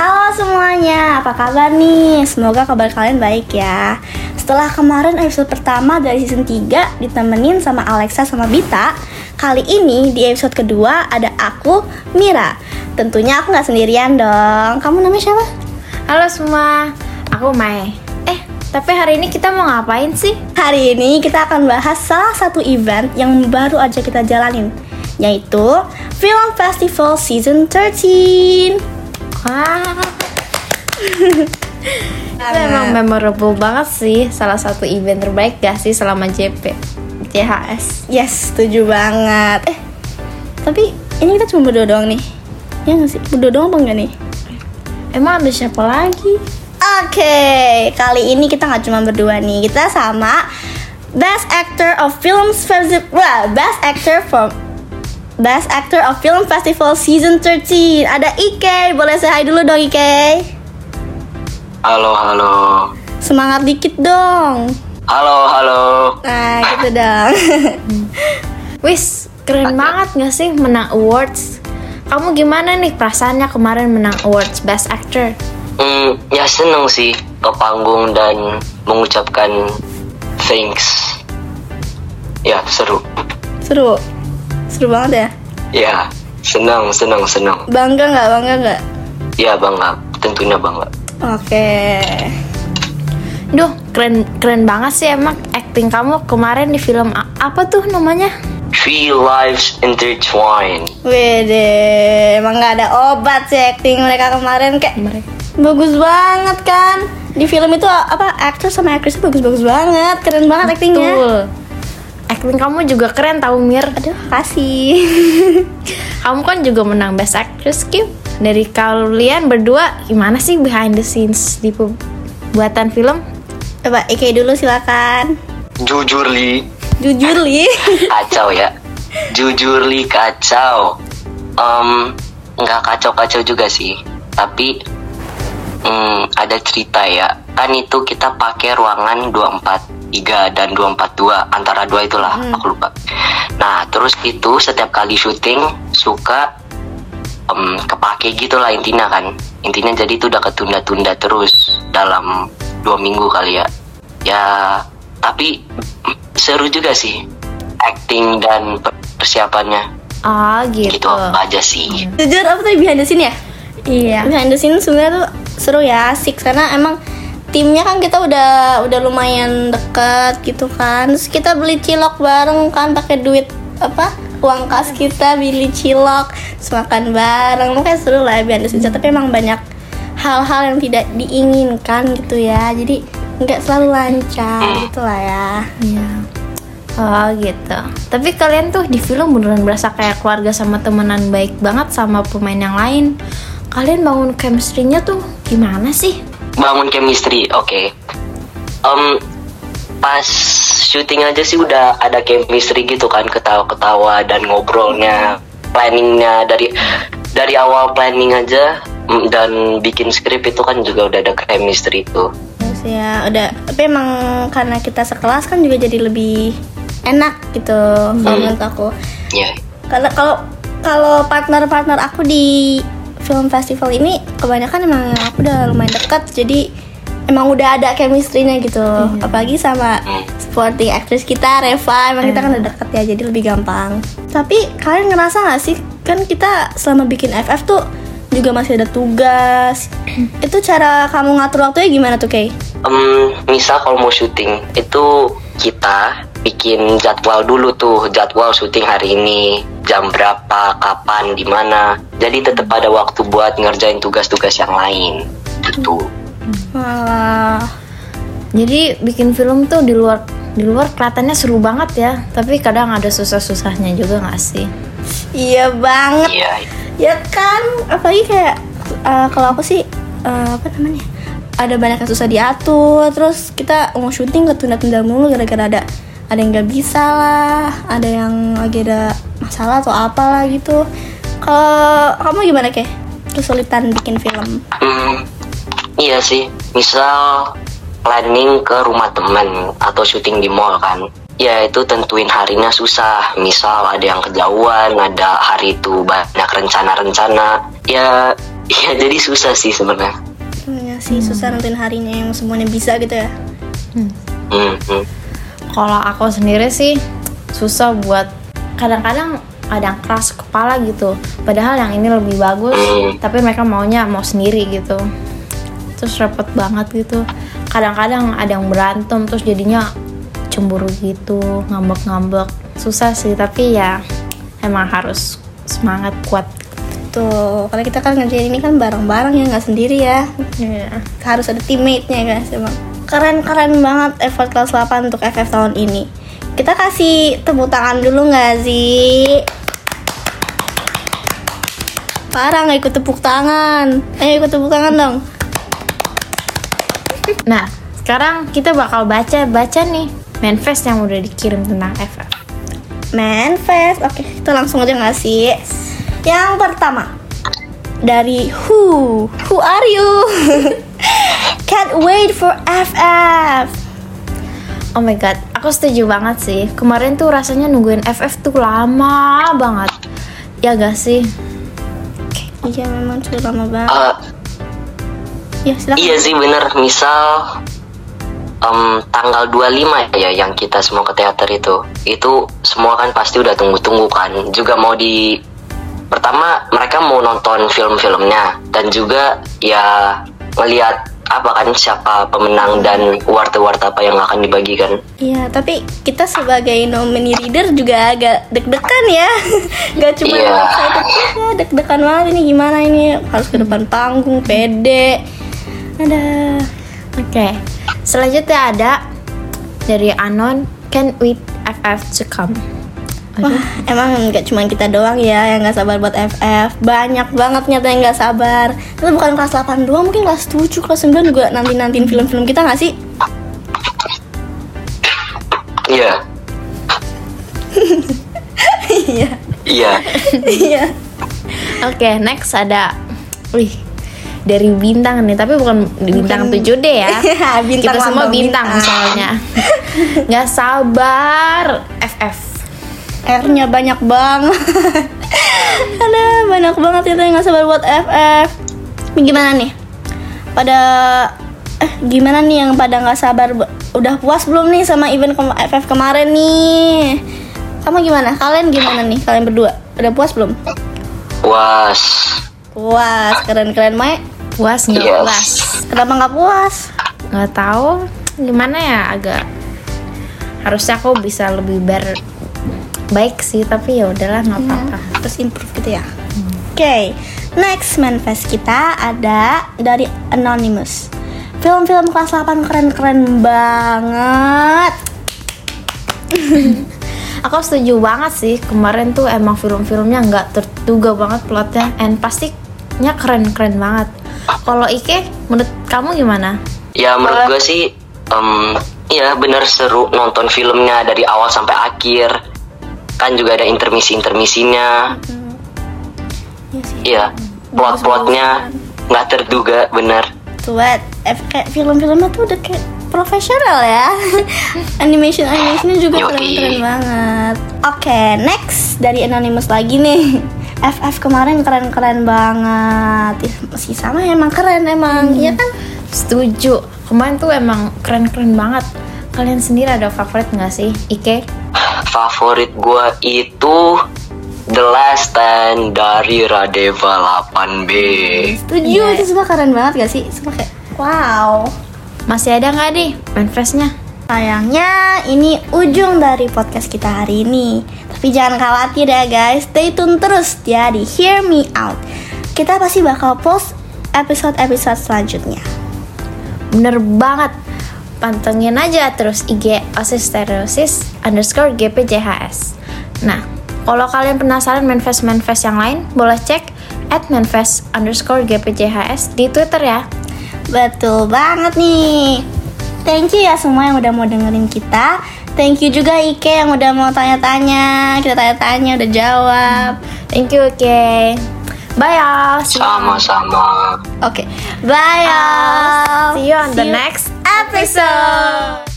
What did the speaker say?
Halo semuanya, apa kabar nih? Semoga kabar kalian baik ya Setelah kemarin episode pertama dari season 3 ditemenin sama Alexa sama Bita Kali ini di episode kedua ada aku, Mira Tentunya aku nggak sendirian dong Kamu namanya siapa? Halo semua, aku Mai. Eh, tapi hari ini kita mau ngapain sih? Hari ini kita akan bahas salah satu event yang baru aja kita jalanin Yaitu Film Festival Season 13 Wah. Itu emang memorable banget sih, salah satu event terbaik gak sih selama JP JHS. Yes, setuju banget. Eh, tapi ini kita cuma berdua doang nih. Ya nggak sih? Berdua doang apa enggak nih? Emang ada siapa lagi? Oke, kali ini kita nggak cuma berdua nih. Kita sama Best Actor of Film Festival, Best Actor from Best Actor of Film Festival Season 13. Ada Ike, boleh saya hi dulu dong Ike. Halo, halo. Semangat dikit dong. Halo, halo. Nah, gitu dong. Wis, keren banget gak sih menang awards? Kamu gimana nih perasaannya kemarin menang awards Best Actor? Hmm, ya seneng sih ke panggung dan mengucapkan thanks. Ya, seru. Seru. Seru banget ya. Ya, senang, senang, senang. Bangga nggak? Bangga nggak? Ya, bangga. Tentunya bangga. Oke. Duh, keren keren banget sih emang acting kamu kemarin di film apa tuh namanya? Three lives intertwined. Wede, emang nggak ada obat sih acting mereka kemarin kayak Mereka. bagus banget kan. Di film itu apa aktor sama aktrisnya bagus-bagus banget, keren banget actingnya. Betul. Acting kamu juga keren tau Mir. Aduh, kasih. Kamu kan juga menang Best Actress Kim. Dari kalian berdua gimana sih behind the scenes di pembuatan film? Coba Ike dulu silakan. Jujur li, Jujur li. kacau ya. Jujur li kacau. Nggak kacau-kacau juga sih. Tapi hmm, ada cerita ya. Kan itu kita pakai ruangan 243 dan 242 antara dua itulah aku lupa. Nah terus itu setiap kali syuting suka em, kepake gitu lah intinya kan. Intinya jadi itu udah ketunda-tunda terus dalam dua minggu kali ya. Ya tapi seru juga sih acting dan persiapannya Oh gitu. gitu aja sih. Jujur apa tadi behind the scene ya? Iya. Behind the scene sebenarnya tuh seru ya, asik karena emang timnya kan kita udah udah lumayan deket gitu kan. Terus kita beli cilok bareng kan pakai duit apa? Uang kas kita beli cilok, terus makan bareng. Makanya seru lah behind the scene. Tapi emang banyak hal-hal yang tidak diinginkan gitu ya. Jadi nggak selalu lancar gitu lah ya. Iya. Oh gitu. Tapi kalian tuh di film beneran berasa kayak keluarga sama temenan baik banget sama pemain yang lain. Kalian bangun chemistry-nya tuh gimana sih? bangun chemistry oke Em, pas syuting aja sih udah ada chemistry gitu kan ketawa-ketawa dan ngobrolnya planningnya dari dari awal planning aja mm, dan bikin skrip itu kan juga udah ada chemistry itu Terus ya udah tapi emang karena kita sekelas kan juga jadi lebih enak gitu kalau menurut aku. ya Kalau kalau kalau partner-partner aku di film festival ini kebanyakan emang aku udah lumayan dekat jadi emang udah ada chemistry-nya gitu. Apalagi sama supporting actress kita Reva, emang kita kan udah deket ya jadi lebih gampang. Tapi kalian ngerasa gak sih kan kita selama bikin FF tuh juga masih ada tugas. Itu cara kamu ngatur waktunya gimana tuh, Kay? Em, misal kalau mau syuting itu kita bikin jadwal dulu tuh jadwal syuting hari ini jam berapa kapan di mana jadi tetap ada waktu buat ngerjain tugas-tugas yang lain gitu Wah, Jadi bikin film tuh di luar di luar kelihatannya seru banget ya. Tapi kadang ada susah-susahnya juga nggak sih? iya banget. iya Ya kan, apalagi kayak eh, kalau aku sih eh, apa namanya? Ada banyak yang susah diatur, terus kita mau syuting ketunda-tunda mulu gara-gara ada ada yang nggak bisa lah, ada yang lagi ada masalah atau apalah gitu. Kalau kamu gimana keh? Kesulitan bikin film? Hmm, iya sih misal planning ke rumah temen atau syuting di mall kan ya itu tentuin harinya susah misal ada yang kejauhan ada hari itu banyak rencana-rencana ya Iya jadi susah sih sebenarnya. Ya sih susah nentuin harinya yang semuanya bisa gitu ya. Hmm, hmm. Kalau aku sendiri sih susah buat kadang-kadang ada yang keras kepala gitu. Padahal yang ini lebih bagus, Hmm. tapi mereka maunya mau sendiri gitu. Terus repot banget gitu. Kadang-kadang ada yang berantem terus jadinya cemburu gitu, ngambek-ngambek. Susah sih, tapi ya emang harus semangat kuat. Tuh, karena kita kan ngerjain ini kan bareng-bareng ya nggak sendiri ya. Iya. Harus ada teammate-nya guys emang. Keren-keren banget effort kelas 8 untuk FF tahun ini. Kita kasih tepuk tangan dulu nggak sih? Parah nggak ikut tepuk tangan. Ayo ikut tepuk tangan dong. Nah, sekarang kita bakal baca-baca nih manifest yang udah dikirim tentang FF. Manfest. Oke, kita langsung aja nggak sih? Yang pertama dari Who. Who are you? Can't wait for FF. Oh my god, aku setuju banget sih. Kemarin tuh rasanya nungguin FF tuh lama banget. Ya gak sih? Iya memang sudah lama banget. Eh, ya silakan. iya sih bener. Misal em, tanggal 25 ya yang kita semua ke teater itu. Itu semua kan pasti udah tunggu-tunggu kan. Juga mau di pertama mereka mau nonton film-filmnya dan juga ya ngelihat apa kan siapa pemenang dan warta-warta apa yang akan dibagikan. Iya, tapi kita sebagai nominee reader juga agak deg-degan ya. Gak cuma Iya. excited ya, deg-degan banget ini gimana ini harus ke depan panggung, pede. Ada. Oke. Selanjutnya ada dari Anon Can't wait FF to come. Wah, emang nggak cuma kita doang ya yang nggak sabar buat FF. Banyak banget nyata yang nggak sabar. Itu bukan kelas 8 doang, mungkin kelas 7, kelas 9 juga nanti-nantiin film-film kita nggak sih? Iya, Iya. iya. Iya. Oke, next ada Wih, dari bintang nih, tapi bukan bintang Bukan- 7D ya. Bintang Kita semua bintang, bintang. soalnya. Nggak sabar FF. R-nya banyak banget. Ada banyak banget itu yang nggak sabar buat FF. Gimana nih? Pada eh gimana nih yang pada nggak sabar? bu- Udah puas belum nih sama event kem- FF kemarin nih? Kamu gimana? Kalian gimana nih? Kalian berdua udah puas belum? Was. Puas, keren-keren Mai. Puas nggak Yes. puas? Kenapa nggak puas? Nggak tahu gimana ya agak harusnya aku bisa lebih ber baik sih tapi ya udahlah nggak apa-apa. Terus improve gitu ya. Oke, next manifest kita ada dari Anonymous. Film-film kelas 8 keren-keren banget. Aku setuju banget sih kemarin tuh emang film-filmnya nggak terduga banget plotnya and pastinya keren-keren banget. Kalau Ike, menurut kamu gimana? Ya menurut gue sih, em, ya bener seru nonton filmnya dari awal sampai akhir. Kan juga ada intermisi-intermisinya. Iya. Iya, plot-plotnya nggak terduga bener. Tuh, kayak film-filmnya tuh udah kayak profesional ya. Animation animationnya juga keren-keren banget. Oke, next dari Anonymous lagi nih. FF kemarin keren-keren banget. Ih, Masih sama emang keren emang, iya kan? Setuju. Kemarin tuh emang keren-keren banget. Kalian sendiri ada favorit nggak sih, Ike? Favorit gue itu The Last Stand dari Radeva 8B. Setuju, Iya. itu semua keren banget gak sih? Semua kayak wow. Masih ada nggak nih manifestnya? Sayangnya ini ujung dari podcast kita hari ini. Tapi jangan khawatir ya guys, stay tune terus ya di Hear Me Out. Kita pasti bakal post episode-episode selanjutnya. Bener banget. Pantengin aja terus IG osistereosis underscore GPJHS. Nah, kalau kalian penasaran manifest-manifest yang lain, boleh cek at manifest underscore GPJHS di Twitter ya. Betul banget nih. Thank you ya semua yang udah mau dengerin kita. Thank you juga Ike yang udah mau tanya-tanya. Kita tanya-tanya udah jawab. Thank you, Ike. Bye, y'all. Sama-sama. Oke, bye. y'all. See you on the next episode.